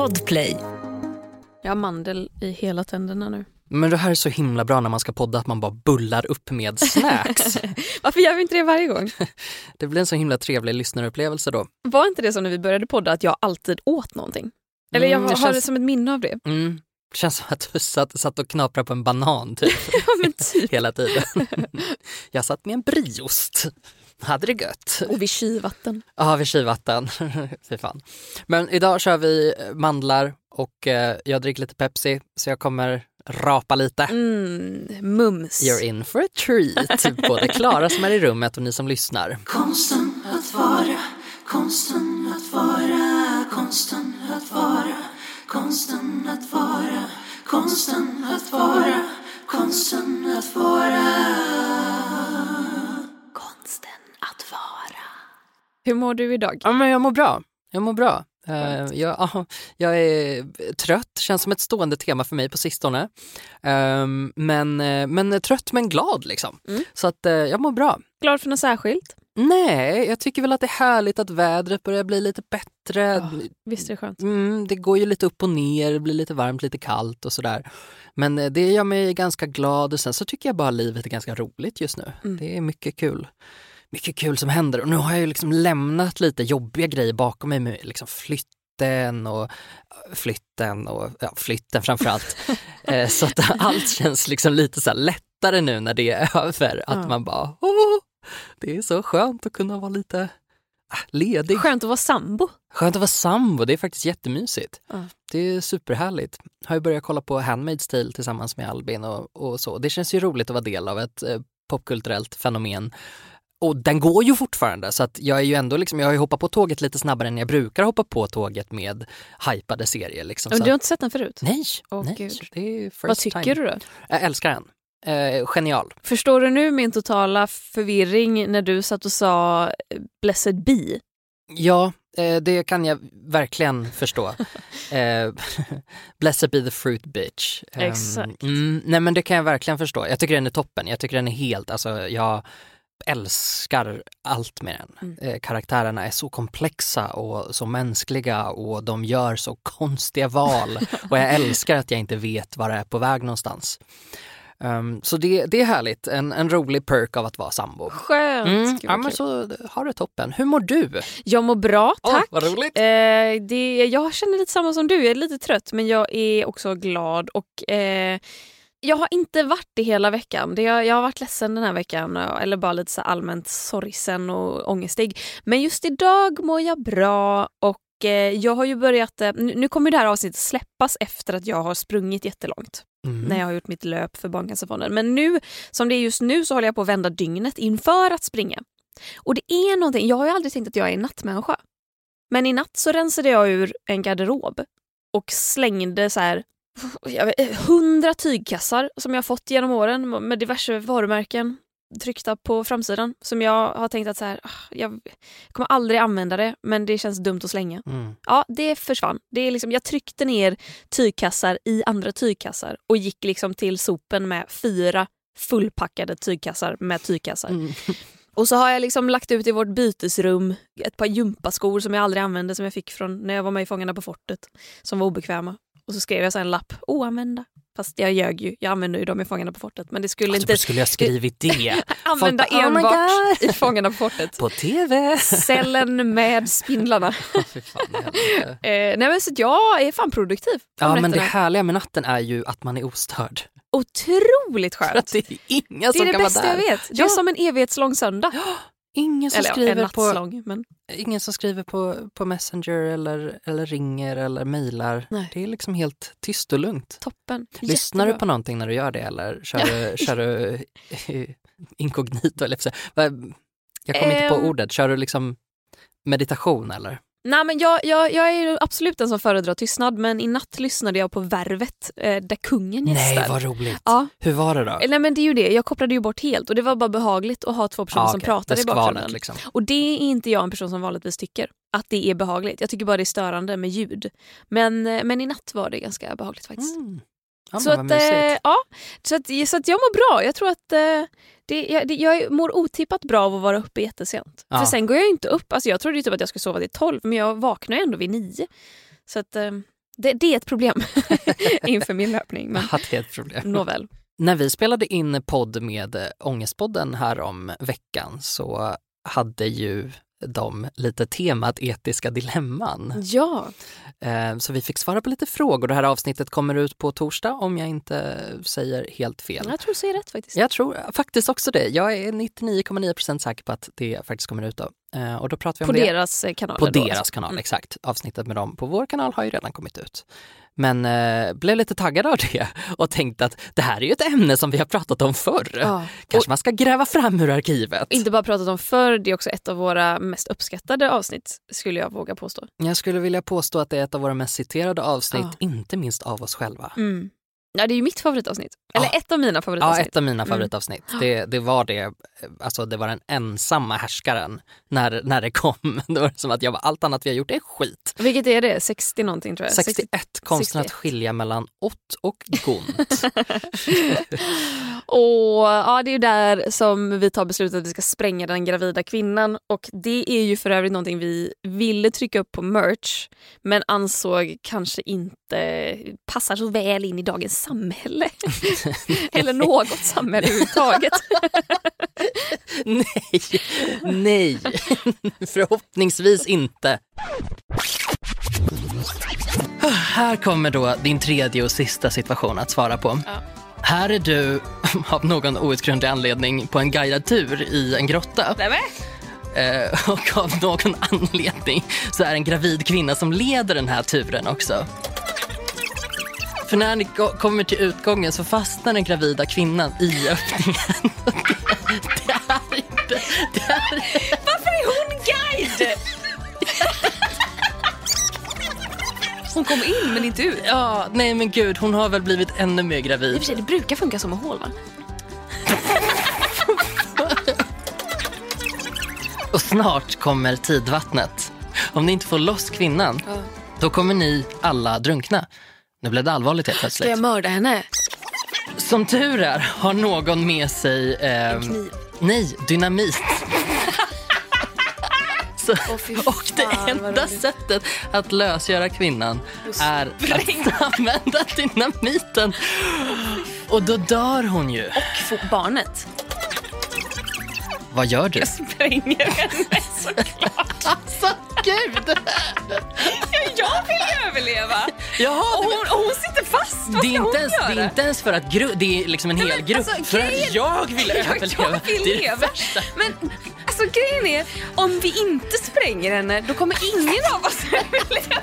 Podplay. Jag har mandel i hela tänderna nu. Men det här är så himla bra när man ska podda att man bara bullar upp med snacks. Varför gör vi inte det varje gång? det blir en så himla trevlig lyssnarupplevelse då. Var inte det som när vi började podda att jag alltid åt någonting? Eller jag Mm, det har känns- det som ett minne av det. Mm. Känns som att du satt, satt och knaprade på en banan typ Ja typ. hela tiden. Jag satt med en brieost. Hade det gött. Och vid kylvatten. Ja, vid kylvatten. Fy fan. Men idag kör vi mandlar och eh, jag dricker lite Pepsi så jag kommer rapa lite. Mm, mums. You're in for a treat. Både Klara som är i rummet och ni som lyssnar. Konsten att vara, konsten att vara, konsten att vara, konsten att vara, konsten att vara, konsten att vara. Konsten att vara. Hur mår du idag? Ja, men jag mår bra. Jag mår bra. Eh, jag, ja, jag är trött, känns som ett stående tema för mig på sistone. Ehm, men, eh, men trött men glad liksom. Mm. Så att eh, jag mår bra. Glad för något särskilt? Nej, jag tycker väl att det är härligt att vädret börjar bli lite bättre. Visst är det skönt? Mm, det går ju lite upp och ner, det blir lite varmt, lite kallt och sådär. Men det gör mig ganska glad och sen så tycker jag bara livet är ganska roligt just nu. Mm. Det är mycket kul. Mycket kul som händer och nu har jag ju liksom lämnat lite jobbiga grejer bakom mig med liksom flytten och eh, flytten och ja, flytten framförallt. eh, så att allt känns liksom lite så lättare nu när det är över. Att Ja. man bara, åh, det är så skönt att kunna vara lite ah, ledig. Skönt att vara sambo. Skönt att vara sambo, det är faktiskt jättemysigt. Ja. Det är superhärligt. Har ju börjat kolla på Handmaid's Tale tillsammans med Albin och, och så. Det känns ju roligt att vara del av ett eh, popkulturellt fenomen. Och den går ju fortfarande så att jag är ju ändå liksom, jag har ju hoppat på tåget lite snabbare än jag brukar hoppa på tåget med hypade serier. Liksom. Men du har inte sett den förut? Nej, Åh, nej Gud. det är first Vad tycker time. du då? Jag älskar den. Eh, genial. Förstår du nu min totala förvirring när du satt och sa eh, blessed be? Ja, eh, det kan jag verkligen förstå. eh, blessed be the fruit bitch. Ehm, Exakt. Mm, nej men det kan jag verkligen förstå. Jag tycker den är toppen. Jag tycker den är helt, alltså jag älskar allt med den. Mm. Eh, karaktärerna är så komplexa och så mänskliga och de gör så konstiga val. och jag älskar att jag inte vet var det är på väg någonstans. Ehm, så det, det är härligt, en, en rolig perk av att vara sambo. Skönt. Mm, ja men så har det toppen. Hur mår du? Jag mår bra, tack. vad roligt. Eh, det, jag känner lite samma som du, jag är lite trött men jag är också glad och eh, jag har inte varit det hela veckan. Det, jag, jag har varit ledsen den här veckan eller bara lite så allmänt sorgsen och ångestig. Men just idag mår jag bra och eh, jag har ju börjat, eh, nu kommer det här avsnittet släppas efter att jag har sprungit jättelångt Mm. när jag har gjort mitt löp för Barncancerfonden. Men nu, som det är just nu, så håller jag på att vända dygnet inför att springa. Och det är någonting, jag har ju aldrig tänkt att jag är en nattmänniska. Men i natt så rensade jag ur en garderob och slängde så här hundra tygkassar som jag fått genom åren med diverse varumärken tryckta på framsidan som jag har tänkt att så här, ah, jag kommer aldrig använda det men det känns dumt att slänga. Mm. Ja, det försvann. Det är liksom, jag tryckte ner tygkassar i andra tygkassar och gick liksom till sopen med fyra fullpackade tygkassar med tygkassar. Mm. Och så har jag liksom lagt ut i vårt bytesrum ett par gympaskor som jag aldrig använde som jag fick från när jag var med i Fångarna på fortet. Som var obekväma. Och så skrev jag så en lapp, oanvända. Fast jag ljög ju, jag använde ju dem i Fångarna på fortet. Men det skulle Alltså, inte skulle jag skrivit det? använda bara, "Oh enbart God." i Fångarna på fortet. På TV? Cellen med spindlarna. Fan, det. Eh, nej men så jag är fan produktiv. ja men det härliga med natten är ju att man är ostörd. Otroligt För att skönt. det är inga Det som är det kan bästa vara jag där. vet. Det är Ja. som en evighetslång söndag. Ingen som, Eller ja, skriver på. Men... ingen som skriver på, på Messenger eller, eller ringer eller mejlar. Det är liksom helt tyst och lugnt. Toppen. Lyssnar du Jättebra. på någonting när du gör det eller kör du, kör du inkognito? Eller Jag kommer inte på ordet. Kör du liksom meditation eller? Nej, men jag, jag, jag är absolut den som föredrar tystnad men i natt lyssnade jag på Värvet eh, där kungen gästar. Nej vad roligt. Ja, Hur var det då? nej, men det är ju det. Jag kopplade ju bort helt och det var bara behagligt att ha två personer som okej. pratar Det i bakgrunden. liksom. Och det är inte jag en person som vanligtvis tycker. Att det är behagligt. Jag tycker bara det är störande med ljud. Men, eh, men i natt var det ganska behagligt faktiskt. Mm. Ja, så, att, eh, mysigt. ja, så, att, så att jag mår bra. Jag tror att eh, det, jag, det, jag mår otippat bra av att vara uppe jättesent. Ja. För sen går jag inte upp. Alltså jag trodde ju typ att jag skulle sova till 12 men jag vaknar ändå vid 9. Så att, eh, Det, det är ett problem inför min löpning. Men Ja, det är ett problem. nåväl. När vi spelade in podd med Ångestpodden här om veckan så hade ju de lite temat etiska dilemman. Ja, Eh, Så vi fick svara på lite frågor. Det här avsnittet kommer ut på torsdag om jag inte säger helt fel. jag tror du säger rätt faktiskt. Jag tror faktiskt också det. Jag är 99,9% säker på att det faktiskt kommer ut då. Eh, Och då pratar vi På om det. deras eh, kanaler. På då, deras kanal, Mm. exakt. Avsnittet med dem på vår kanal har ju redan kommit ut. Men eh, blev lite taggad av det och tänkte att det här är ju ett ämne som vi har pratat om förr. Ja. Kanske man ska gräva fram ur arkivet. Inte bara pratat om förr, det är också ett av våra mest uppskattade avsnitt skulle jag våga påstå. Jag skulle vilja påstå att det är ett av våra mest citerade avsnitt, Ja. inte minst av oss själva. Mm. Ja, det är ju mitt favoritavsnitt. Eller Ja. ett av mina Ja, favoritavsnitt. ett av mina Mm. favoritavsnitt. Det, det var det, alltså det var den ensamma härskaren när, när det kom. Det var som att jag var, allt annat vi har gjort är skit. Vilket är det? 60 någonting tror jag. 61, konsten att 61. skilja mellan ott och gont. Och ja, det är där som vi tar beslutet att vi ska spränga den gravida kvinnan. Och det är ju för övrigt någonting vi ville trycka upp på merch men ansåg kanske inte passar så väl in i dagens samhälle. Eller något samhälle överhuvudtaget. nej, nej, förhoppningsvis inte. Här kommer då din tredje och sista situation att svara på. Ja. Här är du av någon outgrundlig anledning på en guidad tur i en grotta. Nämen. Eh, och av någon anledning så är det en gravid kvinna som leder den här turen också. För när ni ko- kommer till utgången så fastnar den gravida kvinnan i öppningen. Det är inte... Det är, Varför är hon guide? Hon kom in men inte ut. ja, nej men gud, hon har väl blivit ännu mer I och gravid. för sig, det brukar funka som hål va? Och snart kommer tidvattnet. Om ni inte får loss kvinnan, då kommer ni alla drunkna. Nu blev det allvarligt helt Ska plötsligt. jag mörda henne? Som tur är har någon med sig... ehm, kniv. Nej, dynamit. Så, Åh, fy och det enda sättet att lösgöra kvinnan är att använda dynamiten. Och då dör hon ju. Och barnet. Vad gör du? Spränger henne såklart. Alltså gud! Jag vill ju överleva. Jaha, Och hon, och hon sitter fast. Vad det är, ska hon inte ens, göra? det är inte ens för att gru- det är liksom en Nej, hel men grupp. alltså, för att jag vill överleva. Jag vill det är det värsta. Men alltså grejen är, om vi inte spränger henne då kommer ingen av oss överleva.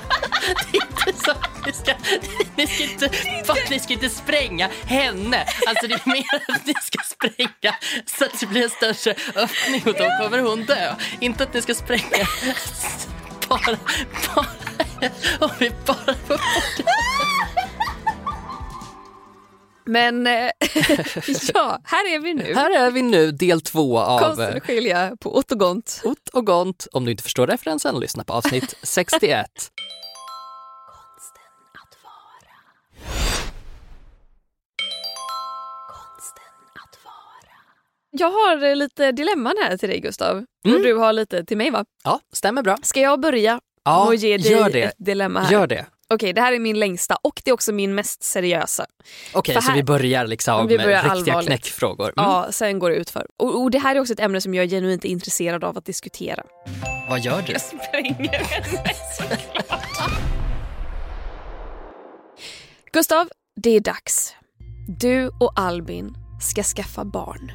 Det är inte så att ni ska, ni ska inte, fan, ni ska inte spränga henne. Alltså det är mer att ni ska spränga så att det blir en större öppning och då kommer hon dö. Inte att ni ska spränga bara, bara, om vi bara får bort Men eh, ja, här är vi nu. Här är vi nu, del två av Konsten att skilja på ott och gont. Ott och Gont. Om du inte förstår referensen, lyssna på avsnitt 61. Jag har eh, lite dilemman här till dig Gustav. Mm. Och du har lite till mig va? Ja, stämmer bra. Ska jag börja Ja, och ge dig gör det. ett dilemma här? Gör det. Okej, det här är min längsta och det är också min mest seriösa. Okej, För så här- vi börjar liksom Vi börjar med riktiga allvarligt. knäckfrågor. Mm. Ja, sen går det ut för. Och, och det här är också ett ämne som jag är genuint intresserad av att diskutera. Vad gör du? spränger henne såklart. Gustav, det är dags. Du och Albin ska skaffa barn.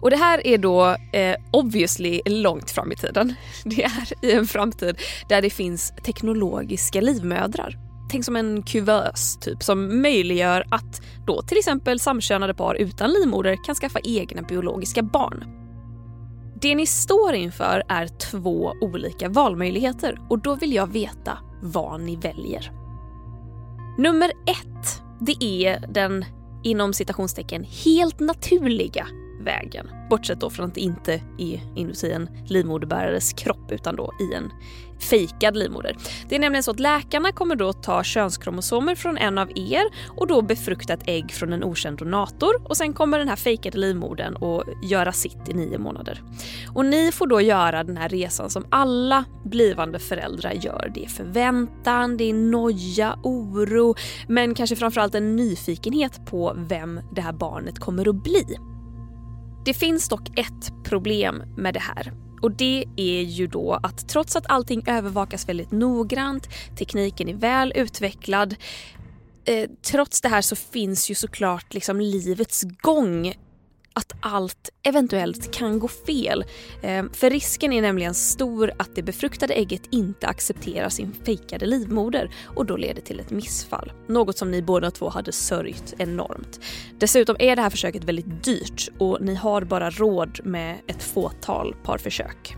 Och det här är då eh, obviously långt fram i tiden. Det är i en framtid där det finns teknologiska livmödrar. Tänk som en kuvös typ som möjliggör att då till exempel samkönade par utan livmoder kan skaffa egna biologiska barn. Det ni står inför är två olika valmöjligheter och då vill jag veta vad ni väljer. Nummer ett, det är den inom citationstecken helt naturliga vägen. Bortsett då från att det inte är inuti en livmoderbärares kropp utan då i en fejkad livmoder. Det är nämligen så att läkarna kommer då ta könskromosomer från en av er och då befrukta ett ägg från en okänd donator och sen kommer den här fejkade livmodern och göra sitt i nio månader. Och ni får då göra den här resan som alla blivande föräldrar gör. Det är förväntan, det är noja, oro men kanske framförallt en nyfikenhet på vem det här barnet kommer att bli. Det finns dock ett problem med det här. Och det är ju då att trots att allting övervakas väldigt noggrant, tekniken är väl utvecklad, eh, trots det här så finns ju såklart liksom livets gång att allt eventuellt kan gå fel. Eh, för risken är nämligen stor att det befruktade ägget inte accepterar sin fejkade livmoder och då leder till ett missfall. Något som ni båda två hade sörjt enormt. Dessutom är det här försöket väldigt dyrt och ni har bara råd med ett fåtal par försök.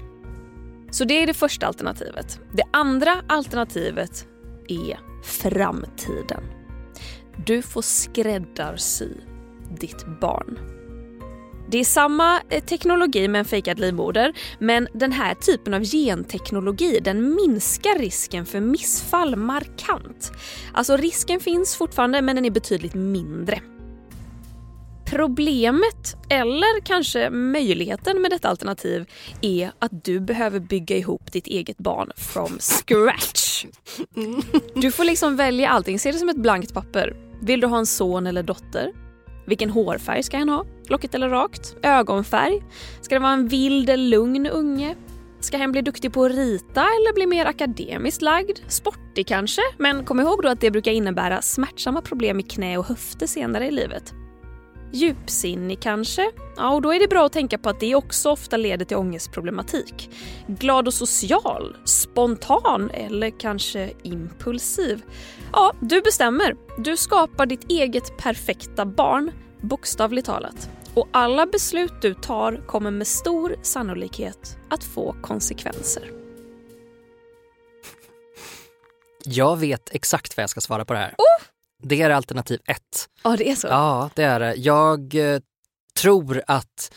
Så det är det första alternativet. Det andra alternativet är framtiden. Du får skräddarsy ditt barn. Det är samma eh, teknologi med en fejkad livmoder men den här typen av genteknologi den minskar risken för missfall markant. Alltså risken finns fortfarande men den är betydligt mindre. Problemet, eller kanske möjligheten med detta alternativ är att du behöver bygga ihop ditt eget barn from scratch. Du får liksom välja allting, se det som ett blankt papper. Vill du ha en son eller dotter? Vilken hårfärg ska han ha? Lockigt eller rakt? Ögonfärg? Ska det vara en vild eller lugn unge? Ska hen bli duktig på att rita eller bli mer akademiskt lagd? Sportig kanske? Men kom ihåg då att det brukar innebära smärtsamma problem i knä och höfter senare i livet. Djupsinnig kanske? Ja, och då är det bra att tänka på att det också ofta leder till ångestproblematik. Glad och social? Spontan? Eller kanske impulsiv? Ja, du bestämmer. Du skapar ditt eget perfekta barn, bokstavligt talat. Och alla beslut du tar kommer med stor sannolikhet att få konsekvenser. Jag vet exakt vad jag ska svara på det här. Oh! Det är alternativ ett. Ja, det är så? Ja, det är det. Jag eh, tror att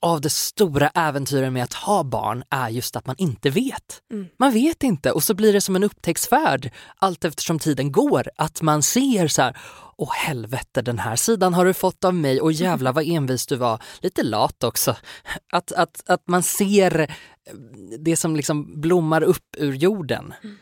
av de stora äventyren med att ha barn är just att man inte vet. Mm. Man vet inte och så blir det som en upptäcktsfärd allt eftersom tiden går. Att man ser så här, åh helvete den här sidan har du fått av mig och jävla vad envis du var. Lite lat också. Att, att, att man ser det som liksom blommar upp ur jorden. Mm.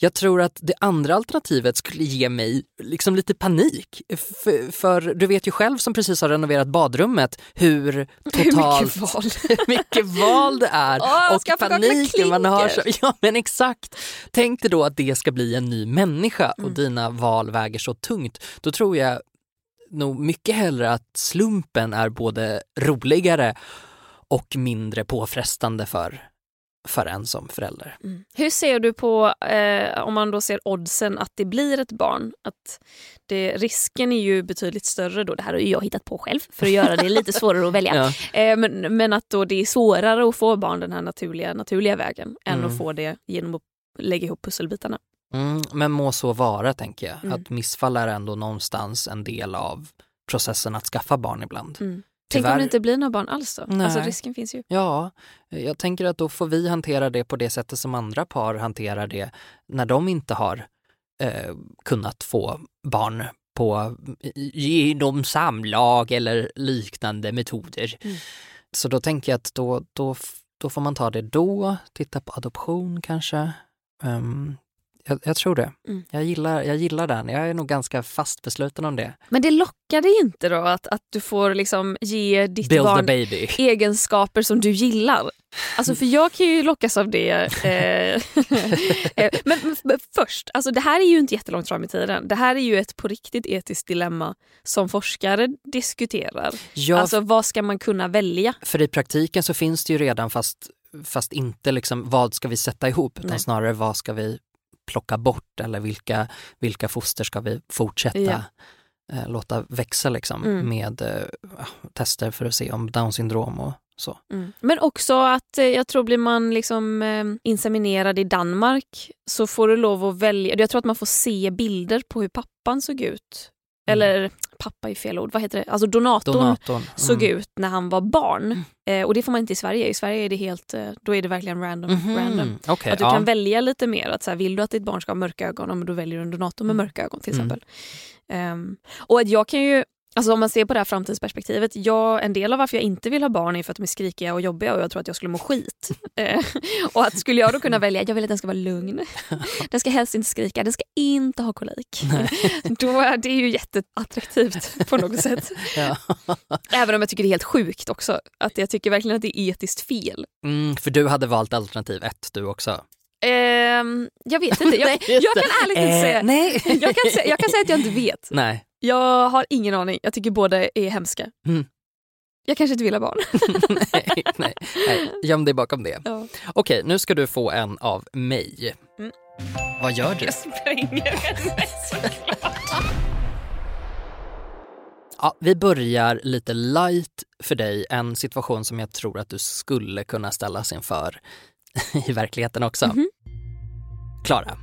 Jag tror att det andra alternativet skulle ge mig liksom lite panik. För, för du vet ju själv som precis har renoverat badrummet hur totalt Hur mycket val? mycket val det är Åh, och paniken man har. Så, ja men exakt. Tänk dig då att det ska bli en ny människa och Mm. dina val väger så tungt. Då tror jag nog mycket hellre att slumpen är både roligare och mindre påfrestande för, för en som förälder. Mm. Hur ser du på, eh, om man då ser oddsen att det blir ett barn? Att det, risken är ju betydligt större då, det här har jag hittat på själv för att göra det lite svårare att välja. Ja. Eh, men, men att då det är svårare att få barn den här naturliga, naturliga vägen än Mm. att få det genom att lägga ihop pusselbitarna. Mm, men må så vara tänker jag. Mm. Att missfall är ändå någonstans en del av processen att skaffa barn ibland. Mm. Tänk om Tyvärr- det inte blir några barn alls då? Nej. Alltså risken finns ju. Ja, jag tänker att då får vi hantera det på det sättet som andra par hanterar det när de inte har eh, kunnat få barn på genom samlag eller liknande metoder. Mm. Så då tänker jag att då, då, då får man ta det då, titta på adoption kanske. Ehm, jag, jag tror det. Mm. Jag, gillar, jag gillar den. Jag är nog ganska fast besluten om det. Men det lockar dig inte då att, att du får liksom ge ditt Build barn egenskaper som du gillar. Alltså för jag kan ju lockas av det. Eh, eh, men, men, men först, alltså det här är ju inte jättelångt fram i tiden. Det här är ju ett på riktigt etiskt dilemma som forskare diskuterar. Ja, Alltså vad ska man kunna välja? För i praktiken så finns det ju redan fast, fast inte liksom vad ska vi sätta ihop utan Nej. snarare vad ska vi plocka bort eller vilka, vilka foster ska vi fortsätta eh, låta växa liksom Mm. med eh, tester för att se om down syndrom och så. Mm. Men också att eh, jag tror blir man liksom eh, inseminerad i Danmark så får du lov att välja. Jag tror att man får se bilder på hur pappan såg ut. Mm. Eller pappa är fel ord, vad heter det? Alltså donatorn, Donatorn. Mm. såg ut när han var barn. Eh, och det får man inte i Sverige. I Sverige är det helt, eh, då är det verkligen random. Mhm. random. Okej, Att du ja. kan välja lite mer. Att så här, vill du att ditt barn ska ha mörka ögon, då väljer du en donator med Mm. mörka ögon till Mm. exempel. Ehm, och att jag kan ju, alltså om man ser på det här framtidsperspektivet, jag, en del av varför jag inte vill ha barn är för att de är skrikiga och jobbiga och jag tror att jag skulle må skit. Eh, och att skulle jag då kunna välja, jag vill att den ska vara lugn, den ska helst inte skrika, den ska inte ha kolik. då är det ju jätteattraktivt på något sätt. Ja. Även om jag tycker det är helt sjukt också. Att jag tycker verkligen att det är etiskt fel. Mm, för du hade valt alternativ ett du också. Ehm, jag vet inte. Jag, jag kan ärligt inte Eh, säga. nej. Jag kan, säga, jag kan säga att jag inte vet. Nej. Jag har ingen aning. Jag tycker båda är hemska. Mm. Jag kanske inte vill ha barn. nej, nej, nej. Göm dig bakom det. Ja. Okej, nu ska du få en av mig. Mm. Vad gör du? Jag spränger henne såklart. Ja, vi börjar lite light för dig, en situation som jag tror att du skulle kunna ställas inför i verkligheten också. Mhm. Klara,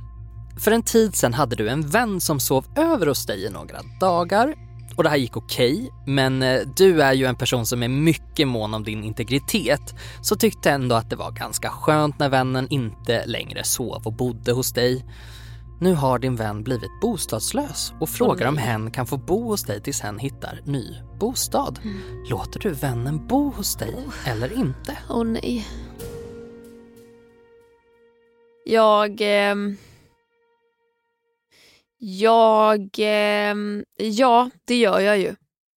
för en tid sedan hade du en vän som sov över hos dig i några dagar och det här gick okej, men eh, du är ju en person som är mycket mån om din integritet så tyckte ändå att det var ganska skönt när vännen inte längre sov och bodde hos dig. Nu har din vän blivit bostadslös och frågar om hen kan få bo hos dig tills hen hittar ny bostad. Låter du vännen bo hos dig eller inte? Åh nej. Jag... ehm, jag... ehm, ja, det gör jag ju.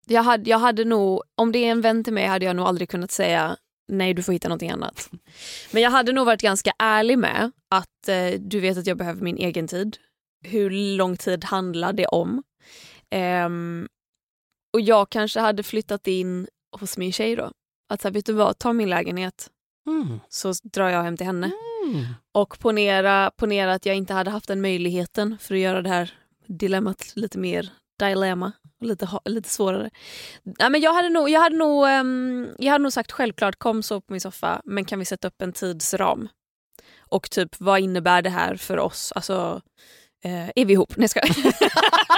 Jag hade, jag hade nog, om det är en vän till mig hade jag nog aldrig kunnat säga nej du får hitta någonting annat. Men jag hade nog varit ganska ärlig med att eh, du vet att jag behöver min egen tid. Hur lång tid handlar det om? Ehm, och jag kanske hade flyttat in hos min tjej då. Att så här, vet du vad, ta min lägenhet Mm. så drar jag hem till henne. Mm. Och ponera, ponera att jag inte hade haft den möjligheten för att göra det här dilemmat lite mer dilemma. och Lite, lite svårare. Ja, men jag, hade nog, jag, hade nog, ehm, jag hade nog sagt självklart kom så på min soffa men kan vi sätta upp en tidsram? Och typ vad innebär det här för oss? Alltså, eh, är vi ihop? Nej. Jag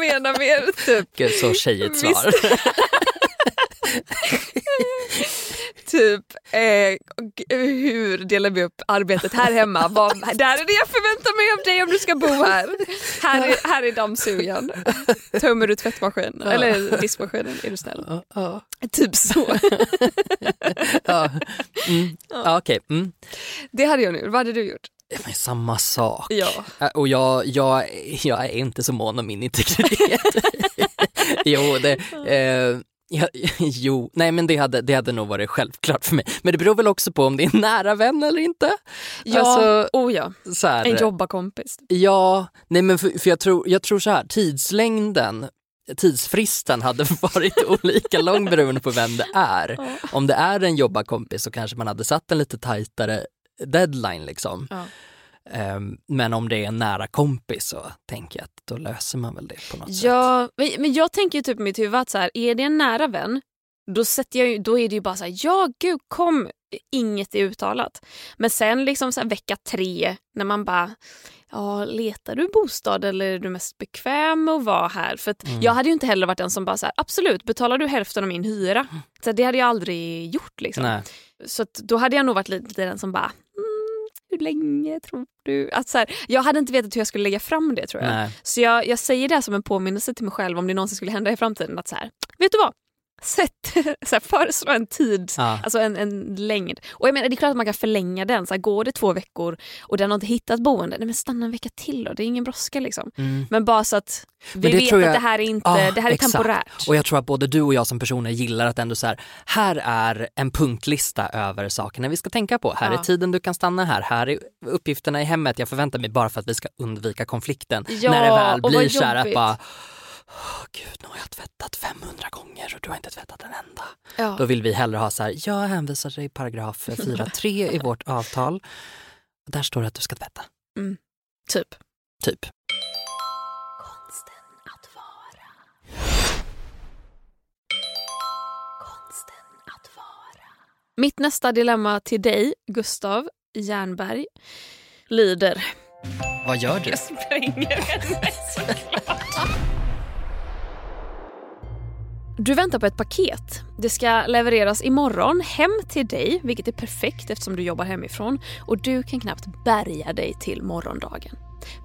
menar mer typ Gud, så tjejigt svar. typ eh, hur delar vi upp arbetet här hemma? Vad, där är det jag förväntar mig av dig om du ska bo här. Här är, här är dammsugaren. Tömmer du tvättmaskinen? Eller diskmaskinen är du snäll. Ja, ja, Typ så. ja. Mm. Ja, Okej, mm. Det hade jag nu. Vad hade du gjort? Men samma sak. Ja. Och jag, jag, jag är inte så mån om min integritet. jo, det, eh, ja, jo, nej men det hade, det hade nog varit självklart för mig. Men det beror väl också på om det är en nära vän eller inte. Ja, Alltså, oh ja. så här, En jobbarkompis. Ja, nej men för, för jag, tror, jag tror så här, tidslängden tidsfristen hade varit olika lång beroende på vem det är. Om det är en jobbarkompis så kanske man hade satt en lite tajtare deadline liksom. Ja. Ehm, Men om det är en nära kompis så tänker jag att då löser man väl det på något sätt. Ja, men- men jag tänker typ i mitt huvud att så här, är det en nära vän, då, sätter jag, då är det ju bara så här, ja gud kom, inget är uttalat. Men sen liksom så här, vecka tre, när man bara, ja letar du bostad eller är du mest bekväm med att vara här? För Mm. jag hade ju inte heller varit den som bara så här, absolut, betalar du hälften av min hyra? Så det hade jag aldrig gjort liksom. Nej. Så då hade jag nog varit lite den som bara, mm, hur länge tror du? Att så här, jag hade inte vetat hur jag skulle lägga fram det tror jag. Nej. Så jag, jag säger det som en påminnelse till mig själv om det någonsin skulle hända i framtiden. Att så här, vet du vad? Sätt, så här, föreslå en tid, Ja. alltså en, en längd. Och jag menar, det är klart att man kan förlänga den. Så här, går det två veckor och den har inte hittat boende, nej men stanna en vecka till då. Det är ingen brådska liksom. Mm. Men bara så att vi vet tror att jag- det här är, inte, Ja, det här är exakt. temporärt. Och jag tror att både du och jag som personer gillar att ändå så här, här är en punktlista över sakerna vi ska tänka på. Här Ja. är tiden du kan stanna här, här är uppgifterna i hemmet jag förväntar mig bara för att vi ska undvika konflikten. Ja, När det väl blir så här att bara, Åh, gud nu har jag tvättat 500 gånger och du har inte tvättat en enda. Ja. Då vill vi hellre ha så här, jag hänvisar dig paragraf 4.3 i vårt avtal. Där står det att du ska tvätta. Typ. Typ. Konsten att vara. Konsten att vara. Mitt nästa dilemma till dig, Gustav, Jernberg lyder... Vad gör du? Jag spränger Du väntar på ett paket. Det ska levereras imorgon hem till dig, vilket är perfekt eftersom du jobbar hemifrån och du kan knappt bärga dig till morgondagen.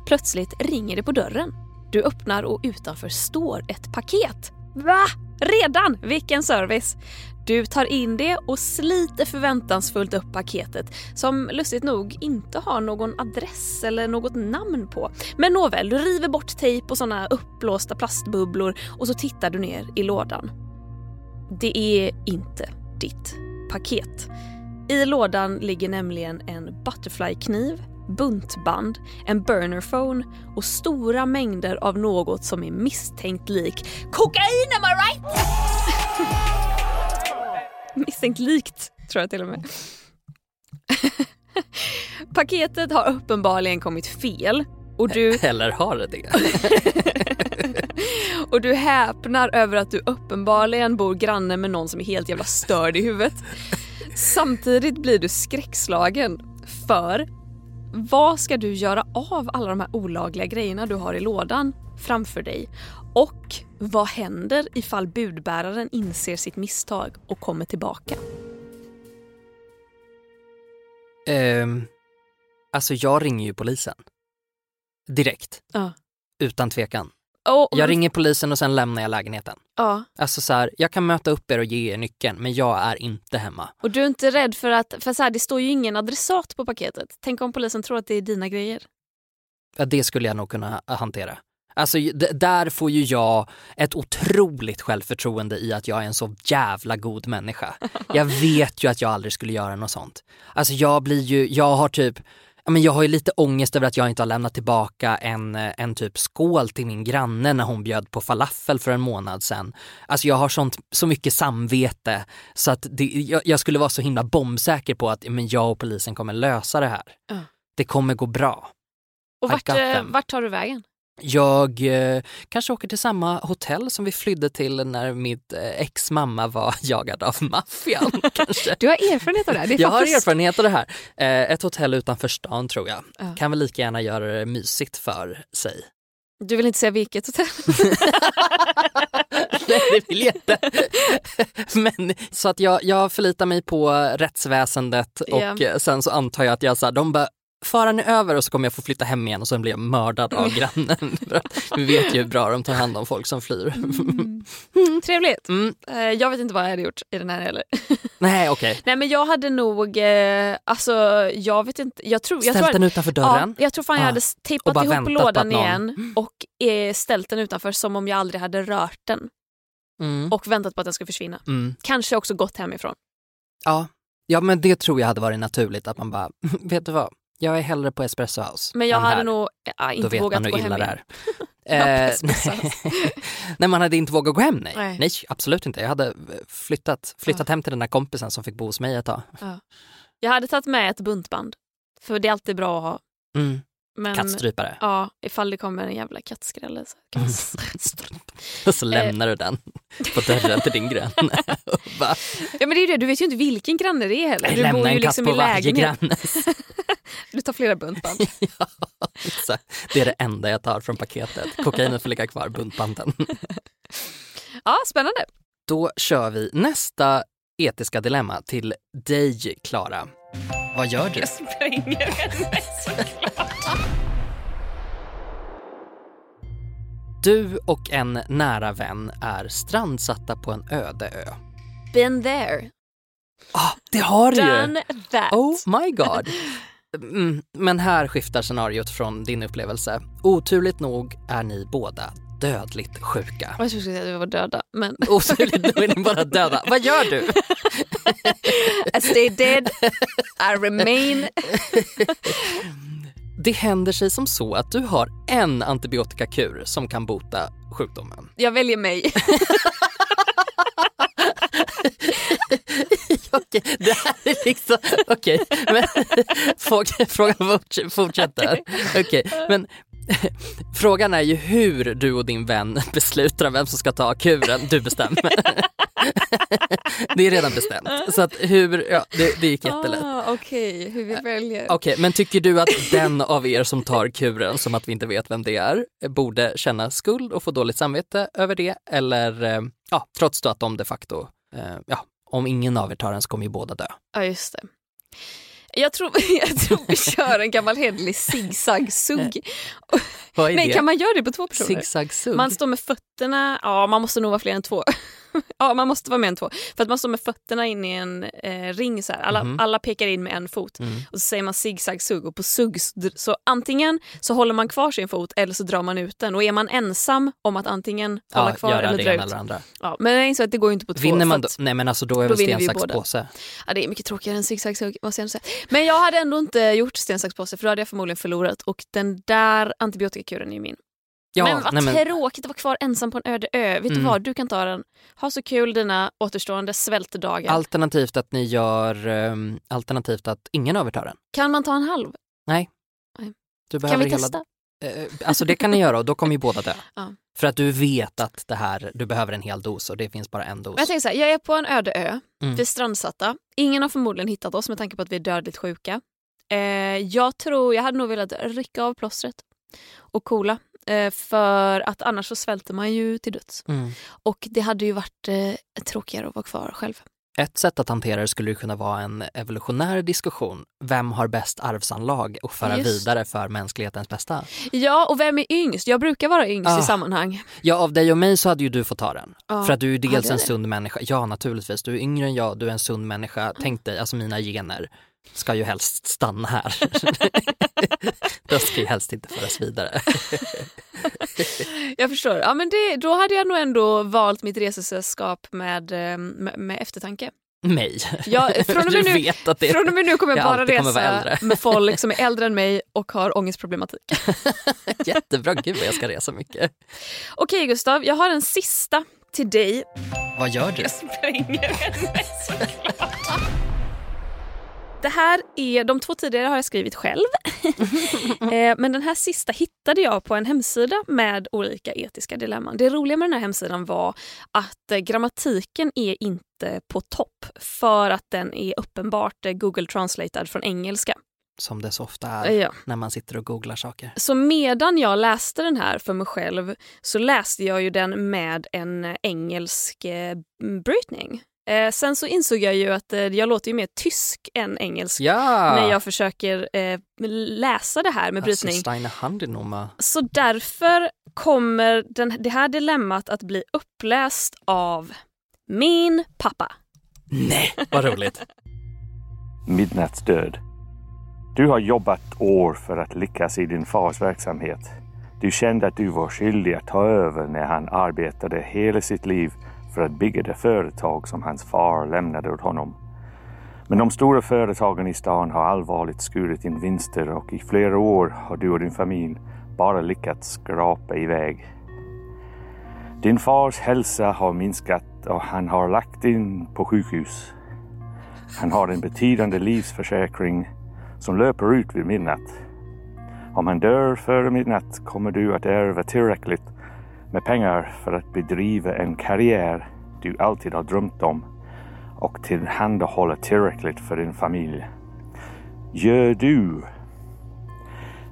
Plötsligt ringer det på dörren. Du öppnar och utanför står ett paket. Va? Redan? Vilken service! Du tar in det och sliter förväntansfullt upp paketet som lustigt nog inte har någon adress eller något namn på. Men nåväl, du river bort tejp och såna uppblåsta plastbubblor och så tittar du ner i lådan. Det är inte ditt paket. I lådan ligger nämligen en butterflykniv, buntband, en burnerphone och stora mängder av något som är misstänkt lik kokain, am I right? misstänkt likt, tror jag till och med. Paketet har uppenbarligen kommit fel och du, Eller har det det? och du häpnar över att du uppenbarligen bor granne med någon som är helt jävla störd i huvudet. Samtidigt blir du skräckslagen för vad ska du göra av alla de här olagliga grejerna du har i lådan framför dig? Och vad händer ifall budbäraren inser sitt misstag och kommer tillbaka? Ehm, alltså jag ringer ju polisen. Direkt. Ja. Utan tvekan. Oh, Jag ringer polisen och sen lämnar jag lägenheten. Ja, Alltså så här, jag kan möta upp er och ge er nyckeln men jag är inte hemma. och du är inte rädd för att, för så här, det står ju ingen adressat på paketet. Tänk om polisen tror att det är dina grejer. Ja, det skulle jag nog kunna hantera. Alltså där får ju jag ett otroligt självförtroende i att jag är en så jävla god människa. Jag vet ju att jag aldrig skulle göra något sånt. Alltså jag blir ju, jag har typ men jag har ju lite ångest över att jag inte har lämnat tillbaka en, eh, en typ skål till min granne när hon bjöd på falafel för en månad sedan. Alltså jag har sånt, så mycket samvete så att det, jag, jag skulle vara så himla bombsäker på att men jag och polisen kommer lösa det här. Ja. Det kommer gå bra. Och vart, eh, vart tar du vägen? Jag eh, kanske åker till samma hotell som vi flydde till när mitt eh, ex mamma var jagad av maffian. kanske. Du har erfarenhet av det här. Det Jag har erfarenhet av det här. Eh, ett hotell utanför stan tror jag. Ja. Kan väl lika gärna göra det mysigt för sig. Du vill inte säga vilket hotell? Nej, det vill jag inte. Men, så att jag, jag förlitar mig på rättsväsendet och eh, sen så antar jag att jag så här, de bara Fara nu över och så kommer jag få flytta hem igen och sen blir jag mördad av grannen. Vi vet ju hur bra de tar hand om folk som flyr. Trevligt. Mm. Eh, Jag vet inte vad jag hade gjort i den här heller. Nej okej, Nej men jag hade nog, eh, alltså jag vet inte, jag tror... Jag ställt tror den utanför dörren. Ja, jag tror fan jag Ah. hade tejpat ihop lådan någon- igen och eh, ställt den utanför som om jag aldrig hade rört den Mm. och väntat på att den skulle försvinna. Mm. Kanske också gått hemifrån. Ja. ja men det tror jag hade varit naturligt att man bara, vet du vad, jag är hellre på Espresso House Men jag hade här. nog eh, Då inte vet vågat man gå hem illa det igen. är. Ja, Eh, Nej man hade inte vågat gå hem nej. Nej. nej. absolut inte. Jag hade flyttat, flyttat hem till den där kompisen som fick bo hos mig ett tag. Jag hade tagit med ett buntband. För det är alltid bra att ha. Mm. Men Kattstrypare. ja, ifall det kommer en jävla kattskrälle så kan. Och så lämnar du den på dörren till din granne. Ja men det är ju det, du vet ju inte vilken granne det är heller. Du bor lämnar ju en katt liksom på i varje granne. Du tar flera buntband. ja, exakt. det är det enda jag tar från paketet. Kokainet får ligga kvar, buntbanden. Ja, spännande. Då kör vi nästa etiska dilemma till dig, Klara. Vad gör du? Jag spränger henne såklart. Du och en nära vän är strandsatta på en öde ö. Been there, Ah, det har du ju! done that. Oh my god. Mm, men här skiftar scenariot från din upplevelse. Oturligt nog är ni båda dödligt sjuka. Jag skulle säga att vi var döda, men Oturligt nog är ni bara döda. Vad gör du? I stay dead, I remain. Det händer sig som så att du har en antibiotikakur som kan bota sjukdomen. Jag väljer mig. Okej, det här är liksom... Okej, men frågan, frågan forts- fortsätter. Okej, men frågan är ju hur du och din vän beslutar vem som ska ta kuren. Du bestämmer. Det är redan bestämt. Så att hur, ja, det, det gick jättelätt. Ah, Okej, hur vi väljer. Okej, men tycker du att den av er som tar kuren, som att vi inte vet vem det är, borde känna skuld och få dåligt samvete över det? Eller, eh, ja, trots då att de de facto, eh, ja, om ingen av er tar den så kommer ju båda dö. Ja, just det. Jag tror, jag tror vi kör en gammal hederlig zigzag-sugg. Nej, det? kan man göra det på två personer? Zigzag-sugg? Man står med fötterna, ja man måste nog vara fler än två. ja man måste vara mer än två. För att man står med fötterna in i en eh, ring så här. Alla, Mhm. alla pekar in med en fot. Mm. Och så säger man zigzag sugg och på sugg så, antingen så håller man kvar sin fot eller så drar man ut den. Och är man ensam om att antingen hålla ja, kvar göra eller dra ut. eller andra. Ja, men jag inser att det går ju inte på två. Vinner man då? Nej men alltså då är väl sten, sax, påse. Ja, det är mycket tråkigare än zigzag säga. Men jag hade ändå inte gjort sten, sax, påse för då hade jag förmodligen förlorat. Och den där antibiotikakuren är ju min. Ja, men vad nej, men, tråkigt att vara kvar ensam på en öde ö. Vet Mm. du vad, du kan ta den. Ha så kul dina återstående svältdagar. alternativt att ni gör, um, alternativt att ingen av er tar den. Kan man ta en halv? Du Kan behöver vi hela, testa? Eh, alltså det kan ni göra och då kommer ju båda dö. Ja. För att du vet att det här, du behöver en hel dos och det finns bara en dos. Jag tänker så här, jag är på en öde ö, Mm. vi är strandsatta. Ingen har förmodligen hittat oss med tanke på att vi är dödligt sjuka. Eh, jag tror, jag hade nog velat rycka av plåstret och kola. Eh, för att annars så svälter man ju till döds. Mm. Och det hade ju varit eh, tråkigare att vara kvar själv. Ett sätt att hantera det skulle ju kunna vara en evolutionär diskussion. Vem har bäst arvsanlag och föra Just. vidare för mänsklighetens bästa? Ja, och vem är yngst? Jag brukar vara yngst Ah. i sammanhang. Ja, av dig och mig så hade ju du fått ta den. Ja. För att du är dels Hade jag en sund människa. Ja, naturligtvis. Du är yngre än jag, du är en sund människa. Tänk dig, alltså mina gener ska ju helst stanna här. De ska ju helst inte föras vidare. Jag förstår. Ja, men det, då hade jag nog ändå valt mitt resesällskap med, eh, med, med eftertanke. Mig. Ja, från och med nu, Från och med nu kommer jag jag bara resa med folk som är äldre än mig och har ångestproblematik. jättebra. Gud vad jag ska resa mycket. Okej Gustav, jag har en sista till dig. Vad gör du? Jag spränger henne såklart. Det här är, de två tidigare har jag skrivit själv. Eh, Men den här sista hittade jag på en hemsida med olika etiska dilemman. Det roliga med den här hemsidan var att eh, grammatiken är inte på topp för att den är uppenbart eh, Google translated från engelska. Som det så ofta är Ja. när man sitter och googlar saker. Så medan jag läste den här för mig själv så läste jag ju den med en engelsk brytning. Eh, sen så insåg jag ju att eh, jag låter ju mer tysk än engelsk Ja! när jag försöker eh, läsa det här med brytning. Alltså, Handinoma. Så därför kommer den, det här dilemmat att bli uppläst av min pappa. Nej, vad roligt. Midnattsdöd. Du har jobbat år för att lyckas i din fars verksamhet. Du kände att du var skyldig att ta över när han arbetade hela sitt liv för att bygga det företag som hans far lämnade åt honom. Men de stora företagen i stan har allvarligt skurit in vinster och i flera år har du och din familj bara lyckats skrapa iväg. Din fars hälsa har minskat och han har lagt in på sjukhus. Han har en betydande livsförsäkring som löper ut vid midnatt. Om han dör före midnatt kommer du att ärva tillräckligt med pengar för att bedriva en karriär du alltid har drömt om och tillhandahålla tillräckligt för din familj. Gör du?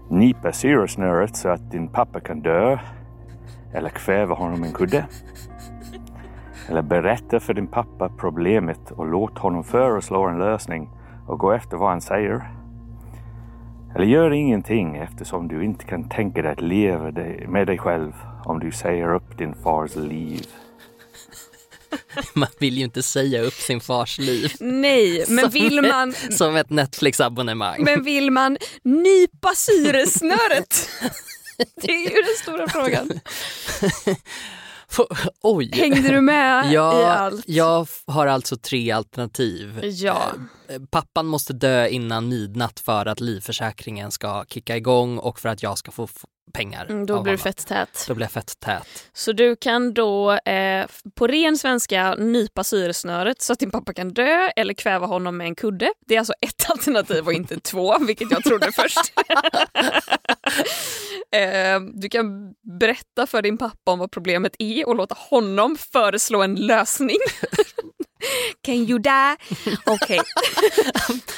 Nipa syresnöret så att din pappa kan dö eller kväva honom med en kudde? Eller berätta för din pappa problemet och låt honom föreslå en lösning och gå efter vad han säger. Eller gör ingenting eftersom du inte kan tänka dig att leva med dig själv om du säger upp din fars liv. Man vill ju inte säga upp sin fars liv. Nej, men Som vill ett- man, Som ett Netflix-abonnemang. men vill man nypa syresnöret? Det är ju den stora frågan. Oj! Hängde du med i Ja, allt? jag har alltså tre alternativ. Ja. Eh, Pappan måste dö innan midnatt för att livförsäkringen ska kicka igång och för att jag ska få pengar. Mm, då blir du fett tät. Då blir jag fett tät. Så du kan då eh, på ren svenska nypa syresnöret så att din pappa kan dö eller kväva honom med en kudde. Det är alltså ett alternativ och inte två, vilket jag trodde först. eh, du kan berätta för din pappa om vad problemet är och låta honom föreslå en lösning. Can you die? Okej.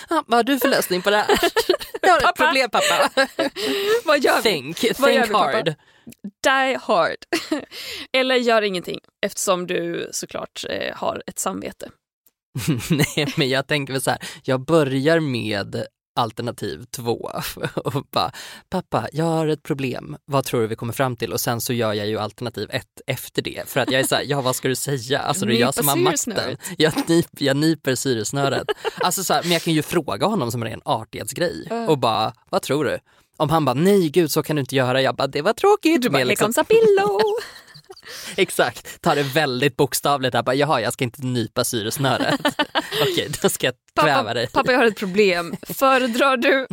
Ah, vad har du för lösning på det här? Jag har ett Pappa. problem pappa. Vad gör vi? Think, Vad gör think vi, hard. Die hard. Eller gör ingenting eftersom du såklart eh, har ett samvete. Nej men jag tänker väl så här, jag börjar med alternativ två och bara, pappa jag har ett problem, vad tror du vi kommer fram till? Och sen så gör jag ju alternativ ett efter det för att jag är så här, ja vad ska du säga? Alltså det är jag som har makten. Jag, nyp, jag nyper syresnöret. Alltså så här, men jag kan ju fråga honom som en ren artighetsgrej och bara, vad tror du? Om han bara, nej gud så kan du inte göra, jag bara, det var tråkigt. Du bara, liksom- pillow. Exakt, ta det väldigt bokstavligt. Där. Bara, Jaha, jag ska inte nypa syresnöret. Okej, då ska jag kväva dig. pappa, jag har ett problem. Föredrar du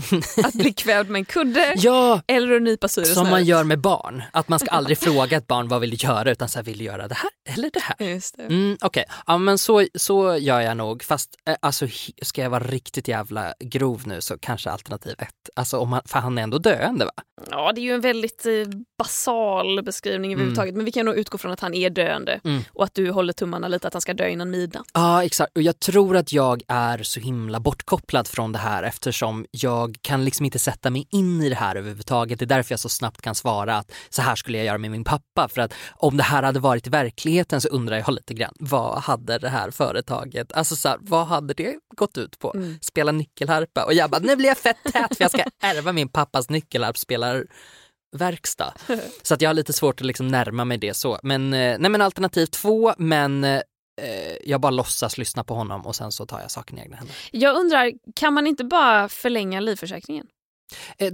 att bli kvävd med en kudde Ja, eller att nypa syresnöret? som man gör med barn. Att man ska aldrig fråga ett barn vad vill du göra utan så här, vill du göra det här eller det här? Just det. Mm, Okej, ja, men så, så gör jag nog. Fast eh, alltså, ska jag vara riktigt jävla grov nu så kanske alternativ ett. Alltså, om han, för han är ändå döende va? Ja, det är ju en väldigt eh, basal beskrivning överhuvudtaget. Men vi kan nog utgå från att han är döende Mm. och att du håller tummarna lite att han ska dö innan midnatt. Ja, exakt. Och jag tror att jag är så himla bortkopplad från det här eftersom jag kan liksom inte sätta mig in i det här överhuvudtaget. Det är därför jag så snabbt kan svara att så här skulle jag göra med min pappa. För att om det här hade varit i verkligheten så undrar jag lite grann, vad hade det här företaget, alltså så här, vad hade det gått ut på? Mm. Spela nyckelharpa? Och jag bara, nu blir jag fett tät för jag ska ärva min pappas nyckelharpspelarverkstad. Så att jag har lite svårt att liksom närma mig det så. Men, eh, nej men alternativ två, men eh, jag bara låtsas lyssna på honom och sen så tar jag saken i egna händer. Jag undrar, kan man inte bara förlänga livförsäkringen? Eh,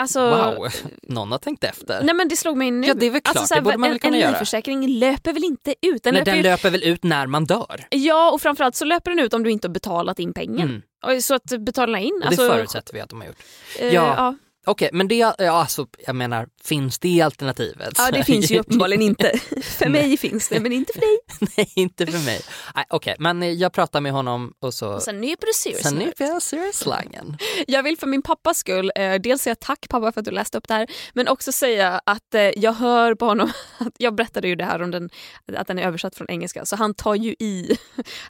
Alltså, wow, någon har tänkt efter. Nej men det slog mig nu. Ja, det är väl klart, alltså, så här, det borde man väl en, kunna en göra. livförsäkring löper väl inte ut? Den Nej, löper den ju, löper väl ut när man dör? Ja, och framförallt så löper den ut om du inte har betalat in pengen. Mm. Så att betala in. Och Alltså, det förutsätter vi att de har gjort. eh, Ja. ja. Okej, men det, ja, alltså, jag menar, finns det alternativet? ja, det finns ju uppenbarligen inte. För mig finns det, men inte för dig. Nej, inte för mig. Nej, Okej, men eh, jag pratar med honom och så... Och sen nyper du serious Sen nyper jag serious-slangen. Jag vill för min pappas skull eh, dels säga tack pappa för att du läste upp det här men också säga att eh, jag hör på honom, att jag berättade ju det här om den, att den är översatt från engelska så han tar ju i.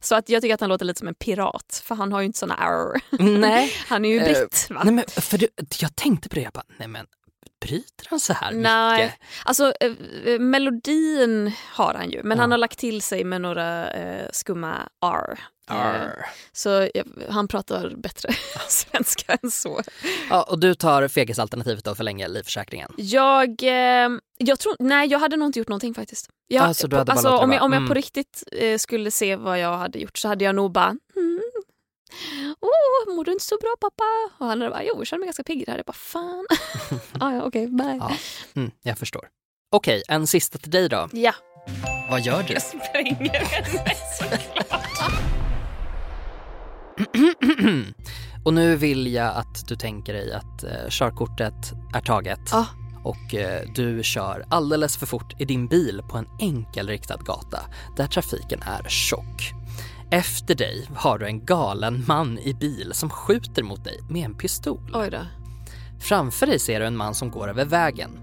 Så att jag tycker att han låter lite som en pirat för han har ju inte såna arr. Nej. Han är ju Eh, britt va? Nej men för du, jag tänkte på det, jag bara, nej men bryter han så här Nej, mycket? alltså eh, eh, melodin har han ju men Ja. han har lagt till sig med några eh, skumma R. Eh, Arr. så eh, han pratar bättre svenska än så. Ja, och du tar fegisalternativet då, förlänga livförsäkringen? Jag, eh, jag tror, nej jag hade nog inte gjort någonting faktiskt. Jag, Alltså, du hade bara alltså, låtit det om, jag, vara. om jag Mm. på riktigt eh, skulle se vad jag hade gjort så hade jag nog bara mm. Åh, mår du inte så bra pappa? Och han hade bara, jo jag känner mig ganska pigg där. Jag bara, fan. ah, ja, okej, bye. Ja. Mm, jag förstår. Okej, en sista till dig då. Ja. Vad gör du? Jag spränger henne och nu vill jag att du tänker dig att eh, körkortet är taget Ja. och eh, du kör alldeles för fort i din bil på en enkelriktad gata där trafiken är tjock. Efter dig har du en galen man i bil som skjuter mot dig med en pistol. Oj då. Framför dig ser du en man som går över vägen.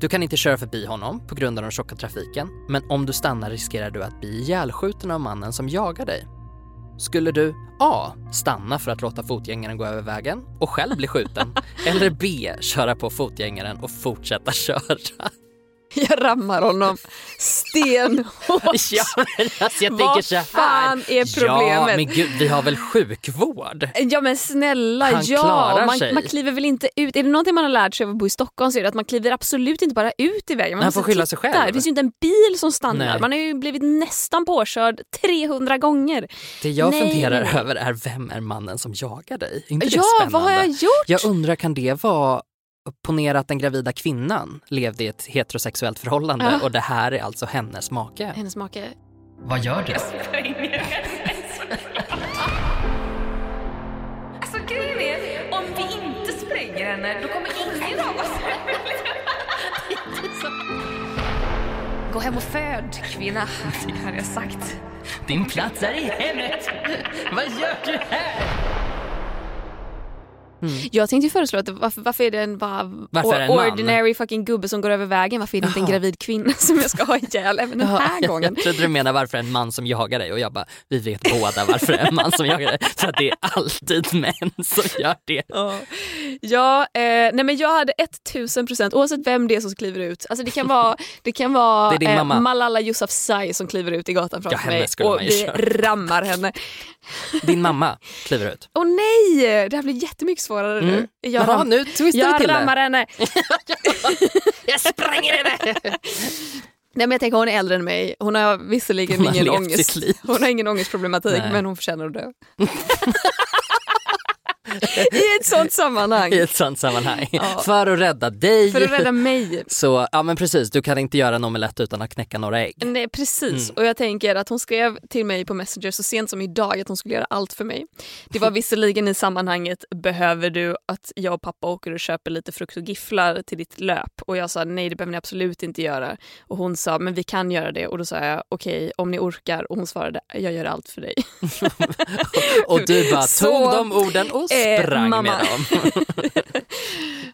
Du kan inte köra förbi honom på grund av den tjocka trafiken, men om du stannar riskerar du att bli ihjälskjuten av mannen som jagar dig. Skulle du A. Stanna för att låta fotgängaren gå över vägen och själv bli skjuten? eller B. Köra på fotgängaren och fortsätta köra? Jag rammar honom stenhårt. Ja, alltså jag Vad så här. fan är Ja, problemet? men gud, vi har väl sjukvård? Ja men snälla, Han ja. Man, sig. man kliver väl inte ut. Är det någonting man har lärt sig av att bo i Stockholm så är det att man kliver absolut inte bara ut i vägen. Man Han får skylla sig själv. Det finns ju inte en bil som stannar. Nej. Man har ju blivit nästan påkörd 300 gånger. Det jag Nej, funderar över är vem är mannen som jagar dig? Inte Ja, vad har jag gjort? Jag undrar, kan det vara Ponera att den gravida kvinnan levde i ett heterosexuellt förhållande Ja. och det här är alltså hennes make. Hennes make. Vad gör du? Alltså grejen är, om vi inte spränger henne då kommer ingen av oss Gå hem och föd kvinna, har jag sagt. Din plats är i hemmet. Vad gör du här? Mm. Jag tänkte föreslå att varför, varför är det en bara Varför är det en man? ordinary fucking gubbe som går över vägen? Varför är det inte en gravid kvinna som jag ska ha ihjäl även den här jag, gången? jag trodde du menade varför en man som jagar dig och jag bara, vi vet båda varför en man som jagar dig. För att det är alltid män som gör det. Ja, ja eh, nej men jag hade 1000 procent oavsett vem det är som kliver ut. Alltså det kan vara, det kan vara Det eh. Malala Yousafzai som kliver ut i gatan framför henne mig och man vi rammar henne. Din mamma kliver ut. Åh nej, det här blir jättemycket svårare Mm. nu. Jag, Jaha, nu twistar jag till rammar det. henne. Jag spränger henne! Nej men jag tänker hon är äldre än mig. Hon har visserligen Hon har ingen ångest. Hon har ingen ångestproblematik Nej. men hon förtjänar att dö. I ett sånt sammanhang. I ett sånt sammanhang. Ja. För att rädda dig. För att rädda mig. Så ja men precis, du kan inte göra en omelett utan att knäcka några ägg. Nej precis Mm. och jag tänker att hon skrev till mig på Messenger så sent som idag att hon skulle göra allt för mig. Det var visserligen i sammanhanget behöver du att jag och pappa åker och köper lite frukt och gifflar till ditt löp och jag sa nej det behöver ni absolut inte göra och hon sa men vi kan göra det och då sa jag okej om ni orkar och hon svarade jag gör allt för dig. Och du bara Så, tog de orden och eh, sprang mamma. med dem.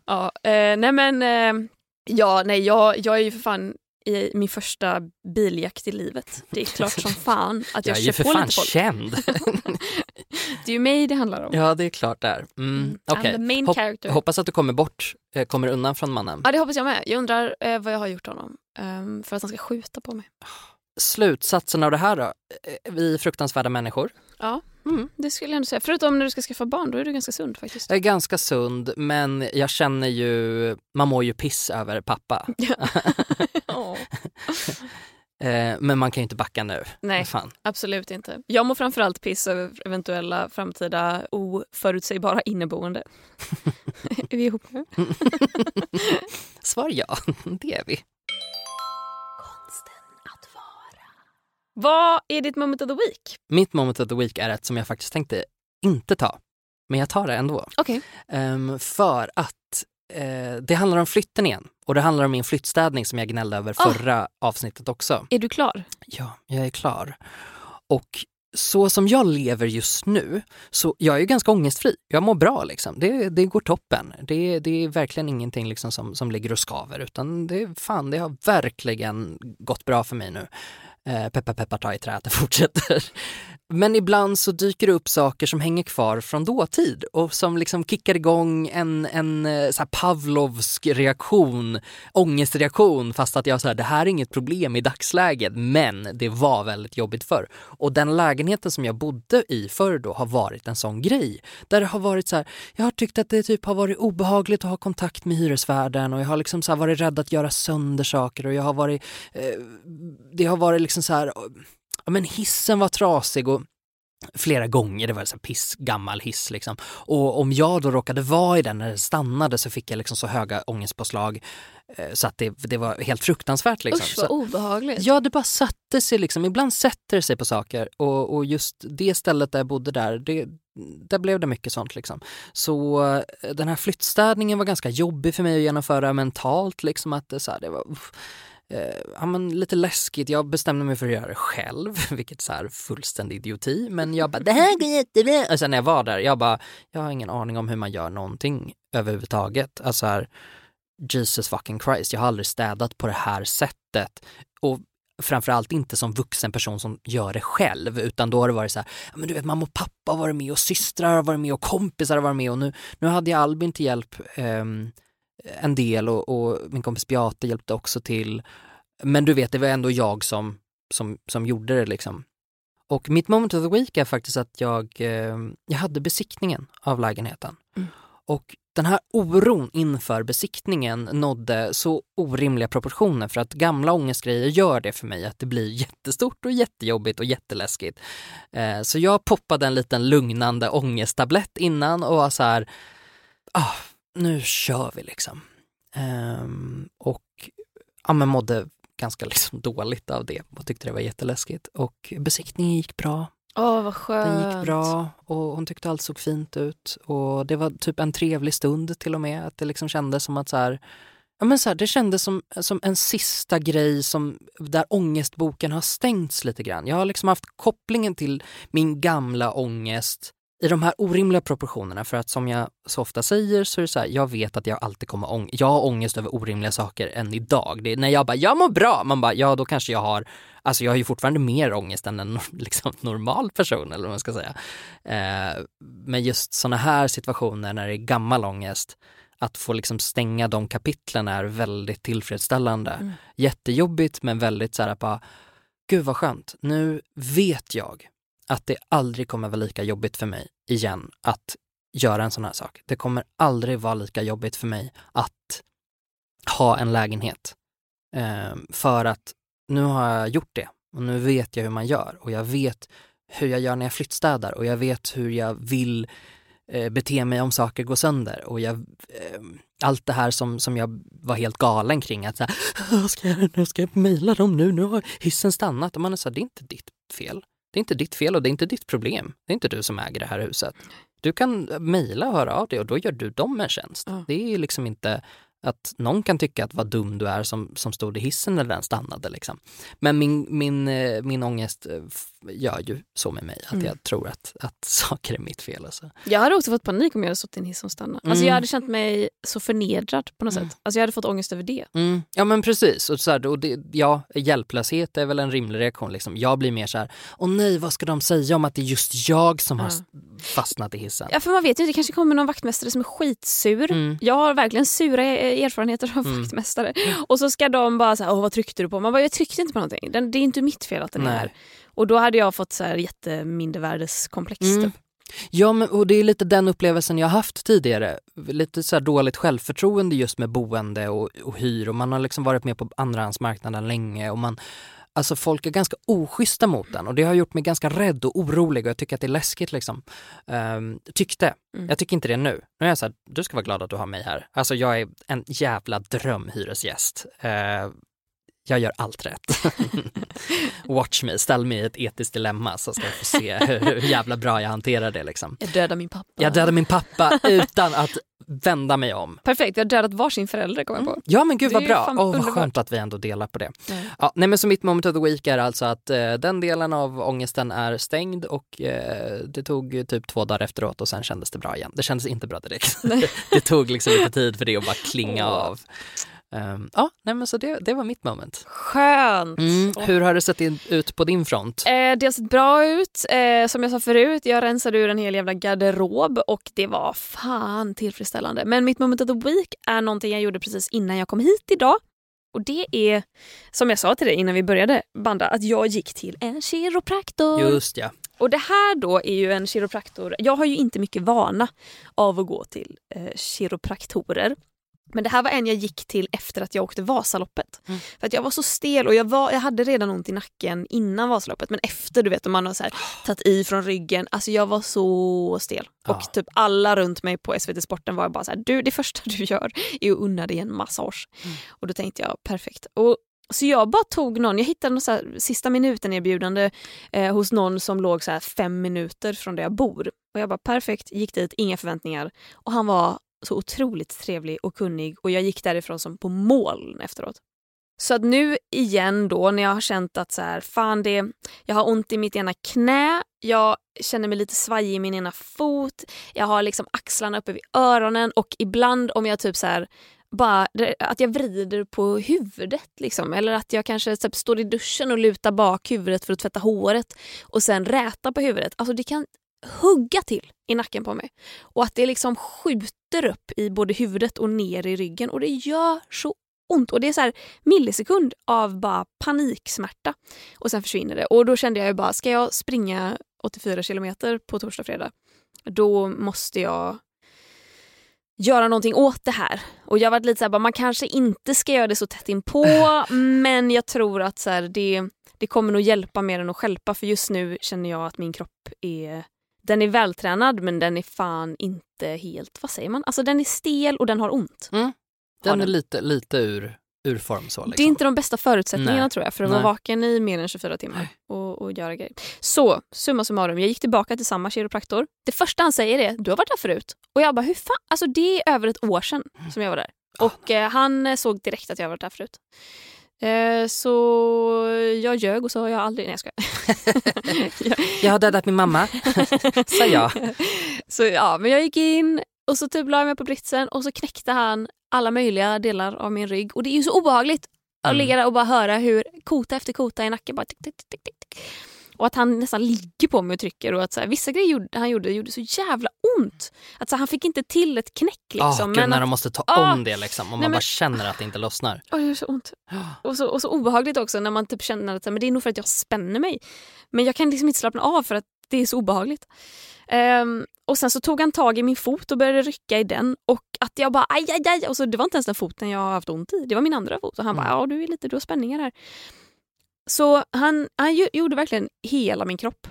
ja, eh, nej men eh, ja nej jag, jag är ju för fan i min första biljakt i livet. Det är klart som fan att jag, Jag är ju kör för på fan lite folk. känd. Det är ju mig det handlar om. Ja det är klart där. Mm. Mm, the main Hop-. Hoppas att du kommer bort, eh, kommer undan från mannen. Ja det hoppas jag med. Jag undrar eh, vad jag har gjort honom. ehm, för att han ska skjuta på mig. Slutsatsen av det här då? Eh, Vi är fruktansvärda människor. Ja, mm, det skulle jag ändå säga. Förutom när du ska skaffa barn, då är du ganska sund faktiskt. Jag är ganska sund men jag känner ju, man mår ju piss över pappa. Ja. Eh, men man kan ju inte backa nu. Nej. Absolut inte. Jag mår framförallt piss över eventuella framtida oförutsägbara inneboende. är vi ihop nu? Svar ja, det är vi. Vad är ditt moment of the week? Mitt moment of the week är ett som jag faktiskt tänkte inte ta. Men jag tar det ändå. Okej. Ehm, för att eh, det handlar om flytten igen. Och det handlar om min flyttstädning som jag gnällde över Ah. förra avsnittet också. Är du klar? Ja, jag är klar. Och så som jag lever just nu, så jag är ju ganska ångestfri. Jag mår bra liksom. Det, det går toppen. Det, det är verkligen ingenting liksom som, som ligger och skaver utan det, fan, det har verkligen gått bra för mig nu. Eh, peppar peppar ta i trä, det fortsätter. Men ibland så dyker det upp saker som hänger kvar från dåtid och som liksom kickar igång en, en eh, så här Pavlovsk reaktion, ångestreaktion fast att jag säger det här är inget problem i dagsläget men det var väldigt jobbigt förr. Och den lägenheten som jag bodde i förr då har varit en sån grej. Där det har varit så här, jag har tyckt att det typ har varit obehagligt att ha kontakt med hyresvärden och jag har liksom så här varit rädd att göra sönder saker och jag har varit, eh, det har varit liksom så här, ja men hissen var trasig och flera gånger, det var en sån här piss gammal hiss liksom. Och om jag då råkade vara i den när det stannade så fick jag liksom så höga ångestpåslag eh, så att det, det var helt fruktansvärt liksom. Usch Så- vad obehagligt. Ja, det bara satte sig liksom. Ibland sätter det sig på saker och, och just det stället där jag bodde där, det, där blev det mycket sånt liksom. Så eh, den här flyttstädningen var ganska jobbig för mig att genomföra mentalt liksom att det, så här, det var uff, Eh, ja, men lite läskigt. Jag bestämde mig för att göra det själv, vilket så här fullständig idioti. Men jag bara, det här går jättebra. Och sen när jag var där, jag bara, jag har ingen aning om hur man gör någonting överhuvudtaget. Alltså här, Jesus fucking Christ, jag har aldrig städat på det här sättet. Och framförallt inte som vuxen person som gör det själv utan då har det varit så här, ja, men du vet mamma och pappa har varit med och systrar har varit med och kompisar har varit med och nu, nu hade jag Albin till hjälp ehm, en del och, och min kompis Beate hjälpte också till. Men du vet, det var ändå jag som, som, som gjorde det liksom. Och mitt moment of the week är faktiskt att jag, eh, jag hade besiktningen av lägenheten. Mm. Och den här oron inför besiktningen nådde så orimliga proportioner för att gamla ångestgrejer gör det för mig att det blir jättestort och jättejobbigt och jätteläskigt. Eh, så jag poppade en liten lugnande ångesttablett innan och var så här, ah, nu kör vi liksom. Ehm, och ja, men mådde ganska liksom dåligt av det och tyckte det var jätteläskigt. Och besiktningen gick bra. Åh vad skönt. Den gick bra och hon tyckte allt såg fint ut och det var typ en trevlig stund till och med. Att det liksom kändes som att så här, ja men så här, det kändes som, som en sista grej som, där ångestboken har stängts lite grann. Jag har liksom haft kopplingen till min gamla ångest i de här orimliga proportionerna, för att som jag så ofta säger så är det så här, jag vet att jag alltid kommer ång- jag har ångest över orimliga saker än idag. Det är när jag bara, jag mår bra, man bara, ja då kanske jag har, alltså jag har ju fortfarande mer ångest än en liksom, normal person eller vad man ska säga. Eh, men just sådana här situationer när det är gammal ångest, att få liksom stänga de kapitlen är väldigt tillfredsställande. Mm. Jättejobbigt men väldigt så här bara, gud vad skönt, nu vet jag att det aldrig kommer vara lika jobbigt för mig igen att göra en sån här sak. Det kommer aldrig vara lika jobbigt för mig att ha en lägenhet. Eh, för att nu har jag gjort det och nu vet jag hur man gör och jag vet hur jag gör när jag flyttstädar och jag vet hur jag vill eh, bete mig om saker går sönder och jag, eh, allt det här som, som jag var helt galen kring att så här, ska jag nu, ska jag mejla dem nu, nu har hissen stannat och man är så här, det är inte ditt fel. Det är inte ditt fel och det är inte ditt problem. Det är inte du som äger det här huset. Du kan mejla och höra av dig och då gör du dem en tjänst. Ja. Det är liksom inte att någon kan tycka att vad dum du är som, som stod i hissen när den stannade. Liksom. Men min, min, eh, min ångest eh, gör ju så med mig att Mm. jag tror att, att saker är mitt fel. Alltså. Jag hade också fått panik om jag hade suttit i en hiss som stannade. Alltså Mm. jag hade känt mig så förnedrad på något Mm. sätt. Alltså jag hade fått ångest över det. Mm. Ja men precis. Och så här, och det, ja, hjälplöshet är väl en rimlig reaktion. Liksom. Jag blir mer så här, åh nej vad ska de säga om att det är just jag som har fastnat i hissen? Ja för man vet ju inte, det kanske kommer någon vaktmästare som är skitsur. Mm. Jag har verkligen sura eh, erfarenheter av Mm. vaktmästare. Och så ska de bara säga, åh vad tryckte du på? Man bara, jag tryckte inte på någonting. Det är inte mitt fel att den är här. Och då hade jag fått så här jättemindervärdeskomplex. Mm. Typ. Ja, men, och det är lite den upplevelsen jag haft tidigare. Lite så dåligt självförtroende just med boende och, och hyr och man har liksom varit med på andrahandsmarknaden länge och man Alltså folk är ganska oschyssta mot den och det har gjort mig ganska rädd och orolig och jag tycker att det är läskigt liksom. Ehm, tyckte. Mm. Jag tycker inte det nu. Nu är jag så här, du ska vara glad att du har mig här. Alltså jag är en jävla drömhyresgäst. Uh, jag gör allt rätt. Watch me, ställ mig i ett etiskt dilemma så ska jag få se hur, jävla bra jag hanterar det liksom. Jag dödar min pappa. Jag dödade min pappa utan att vända mig om. Perfekt, jag har dödat varsin förälder kommer jag på. Ja men gud vad bra, Åh vad underbart. skönt att vi ändå delar på det. Mm. Ja, nej men så mitt moment of the week är alltså att eh, den delen av ångesten är stängd och eh, det tog typ två dagar efteråt och sen kändes det bra igen. Det kändes inte bra direkt. det tog liksom lite tid för det att bara klinga Åh. av. Ehm, ja, nej men så det, det var mitt moment. Skönt! Mm, hur har det sett in, ut på din front? Eh, det har sett bra ut. Eh, som jag sa förut, jag rensade ur en hel jävla garderob och det var fan tillfredsställande. Men mitt moment of the week är någonting jag gjorde precis innan jag kom hit idag. Och det är, som jag sa till dig innan vi började banda, att jag gick till en kiropraktor. Just ja. Och det här då är ju en kiropraktor. Jag har ju inte mycket vana av att gå till eh, kiropraktorer. Men det här var en jag gick till efter att jag åkte Vasaloppet. Mm. För att jag var så stel och jag, var, jag hade redan ont i nacken innan Vasaloppet. Men efter du vet om man har så här, tagit i från ryggen. Alltså jag var så stel. Ja. Och typ alla runt mig på SVT Sporten var bara så här, du det första du gör är att unna dig en massage. Mm. Och då tänkte jag perfekt. Och så jag bara tog någon, jag hittade någon så här, sista minuten erbjudande eh, hos någon som låg så här fem minuter från där jag bor. Och jag bara perfekt, gick dit, inga förväntningar. Och han var så otroligt trevlig och kunnig och jag gick därifrån som på moln efteråt. Så att nu igen då när jag har känt att så här, fan det, jag har ont i mitt ena knä, jag känner mig lite svajig i min ena fot, jag har liksom axlarna uppe vid öronen och ibland om jag typ så här bara att jag vrider på huvudet liksom. Eller att jag kanske typ, står i duschen och lutar bak huvudet för att tvätta håret och sen räta på huvudet. Alltså det kan hugga till i nacken på mig. Och att det liksom skjuter upp i både huvudet och ner i ryggen och det gör så ont. Och det är så här millisekund av bara paniksmärta och sen försvinner det. Och då kände jag ju bara, ska jag springa 84 kilometer på torsdag fredag då måste jag göra någonting åt det här. Och jag varit lite så här, bara, man kanske inte ska göra det så tätt inpå men jag tror att så här, det, det kommer nog hjälpa mer än att stjälpa för just nu känner jag att min kropp är den är vältränad men den är fan inte helt, vad säger man? Alltså den är stel och den har ont. Den Har är den. lite, lite ur, ur form så. Liksom. Det är inte de bästa förutsättningarna Nej. tror jag för att Nej. vara vaken i mer än 24 timmar och, och göra grejer. Så summa summarum, jag gick tillbaka till samma kiropraktor. Det första han säger är du har varit där förut. Och jag bara hur fan, alltså det är över ett år sedan som jag var där. Och eh, han eh, såg direkt att jag varit där förut. Eh, så jag ljög och sa jag aldrig... Nej jag skojar. Jag har dödat min mamma, sa jag. Så ja, men jag gick in och så typ la jag mig på britsen och så knäckte han alla möjliga delar av min rygg. Och det är ju så obehagligt att Mm. ligga där och bara höra hur kota efter kota i nacken bara tick, tick, tick, tick, tick. Och att han nästan ligger på mig och trycker och att så här, vissa grejer gjorde, han gjorde gjorde så jävla ont. Att så här, han fick inte till ett knäck liksom. Åh, gud, men när att, de måste ta Ah. om det liksom och man Nej, men- bara känner att det inte lossnar. Åh, det gör så ont. Och så, och så obehagligt också när man typ känner att men det är nog för att jag spänner mig. Men jag kan liksom inte slappna av för att det är så obehagligt. Ehm, och sen så tog han tag i min fot och började rycka i den och att jag bara aj, aj, aj. Och så, det var inte ens den foten jag har haft ont i, det var min andra fot. Och han bara Mm. ja du är lite, du har spänningar här. Så han, han gjorde verkligen hela min kropp.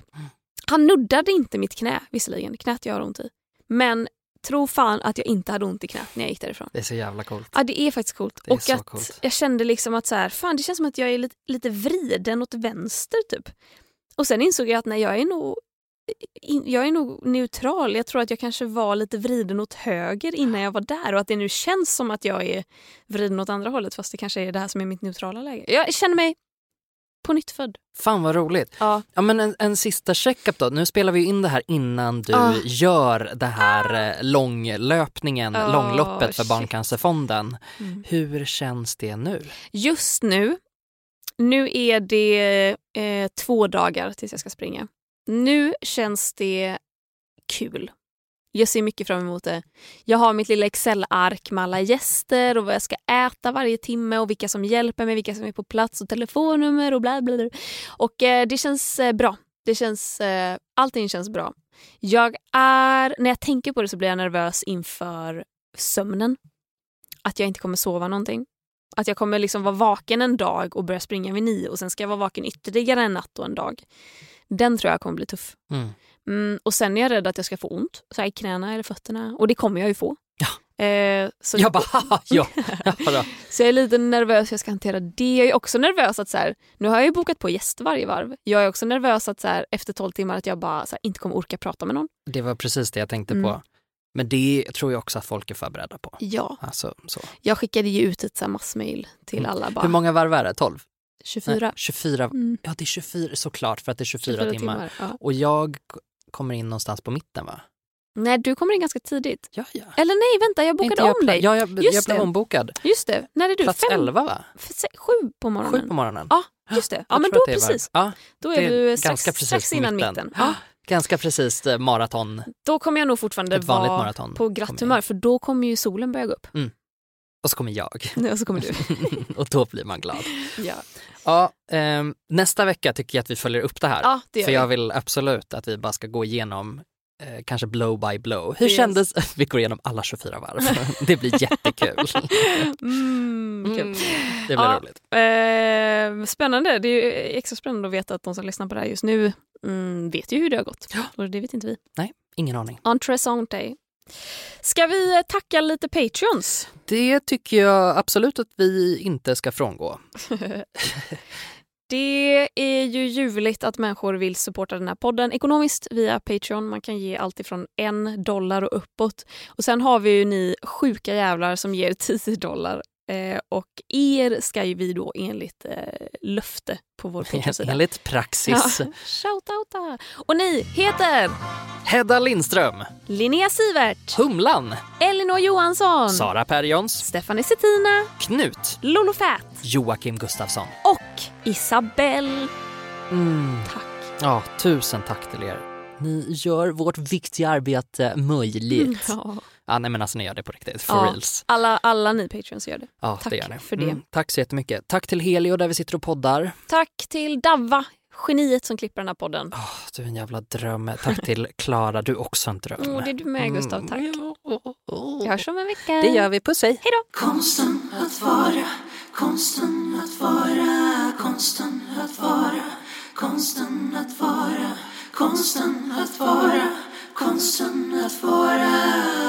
Han nuddade inte mitt knä visserligen, knät jag har ont i. Men tro fan att jag inte hade ont i knät när jag gick därifrån. Det är så jävla coolt. Ja det är faktiskt coolt. Det är och att coolt. jag kände liksom att så här, fan det känns som att jag är lite, lite vriden åt vänster typ. Och sen insåg jag att nej, jag är nog jag är nog neutral. Jag tror att jag kanske var lite vriden åt höger innan jag var där och att det nu känns som att jag är vriden åt andra hållet fast det kanske är det här som är mitt neutrala läge. Jag känner mig på nytt född. Fan vad roligt. Ja. Ja men en, en sista checkup då. Nu spelar vi in det här innan du Ah. gör det här eh, långlöpningen, Ah, långloppet för shit. Barncancerfonden. Mm. Hur känns det nu? Just nu, nu är det eh, två dagar tills jag ska springa. Nu känns det kul. Jag ser mycket fram emot det. Jag har mitt lilla Excel-ark med alla gäster och vad jag ska äta varje timme och vilka som hjälper mig, vilka som är på plats och telefonnummer och bla bla bla. Och eh, det känns eh, bra. Det känns, eh, allting känns bra. Jag är, när jag tänker på det så blir jag nervös inför sömnen. Att jag inte kommer sova någonting. Att jag kommer liksom vara vaken en dag och börja springa vid nio och sen ska jag vara vaken ytterligare en natt och en dag. Den tror jag kommer bli tuff. Mm. Mm, och sen är jag rädd att jag ska få ont så i knäna eller fötterna. Och det kommer jag ju få. Ja. Eh, så, Jag bara, ja. ja så jag är lite nervös hur jag ska hantera det. Jag är också nervös att så här, nu har jag ju bokat på gäster varje varv. Jag är också nervös att så här, efter 12 timmar att jag bara här, inte kommer orka prata med någon. Det var precis det jag tänkte Mm. på. Men det tror jag också att folk är förberedda på. Ja, Alltså, så. jag skickade ju ut ett massmail till Mm. alla. Bara, Hur många varv är det? 12? 24. Nej, 24. Mm, Ja det är 24 såklart för att det är 24, 24 timmar. timmar. Ja. Och jag kommer in någonstans på mitten va? Nej, du kommer in ganska tidigt. Ja, ja. Eller nej, vänta, jag bokade jag om dig. Ja, jag, Just jag blev det. ombokad. Just det, när är du? Plats Fem? 11 va? Sju på morgonen? Sju på morgonen. Ja, just det. Ja, men då precis. Ja, Då är du strax, precis strax innan mitten. mitten. Ja, ganska precis eh, maraton. då kommer jag nog fortfarande vara på glatt humör för då kommer ju solen börja gå upp. Och så kommer jag. Och så kommer du. och då blir man glad. ja. Ja, ehm, nästa vecka tycker jag att vi följer upp det här. ja, det för jag vi. vill absolut att vi bara ska gå igenom eh, kanske blow by blow. Hur Yes. kändes, vi går igenom alla 24 varv. det blir jättekul. Mm, kul. Mm, det blir Ja. roligt. Eh, spännande. Det är extra spännande att veta att de som lyssnar på det här just nu mm, vet ju hur det har gått. Ja. Och det vet inte vi. Ingen aning. Entressante. Ska vi eh, tacka lite Patreons? Det tycker jag absolut att vi inte ska frångå. Det är ju ljuvligt att människor vill supporta den här podden ekonomiskt via Patreon. Man kan ge allt ifrån en dollar och uppåt. Och sen har vi ju ni sjuka jävlar som ger 10 dollar. Eh, och er ska ju vi då enligt eh, löfte på vår Patreon-sida. Enligt praxis. Ja, shoutouta! Och ni heter Hedda Lindström, Linnea Sivert, Humlan, Elinor Johansson, Sara Perjons, Stephanie Settina, Knut, Lolo Fät Joakim Gustafsson. och Isabelle. Mm. Tack. Ja, tusen tack till er. Ni gör vårt viktiga arbete möjligt. Ja. Ja, nej men alltså ni gör det på riktigt, for Ja. reals. Alla, alla ni Patreons gör det. Ja, Tack det gör ni. för det. tack så jättemycket. Tack till Helio där vi sitter och poddar. Tack till Davva, geniet som klipper den här podden. Åh, du är en jävla dröm. Tack till Klara, du är också en dröm. Åh, det är du med Gustav, tack. Mm. Vi hörs om en vecka. Det gör vi, puss hej. Hej då! Konsten att vara, konsten att vara, konsten att vara, konsten att vara, konsten att vara, konsten att vara.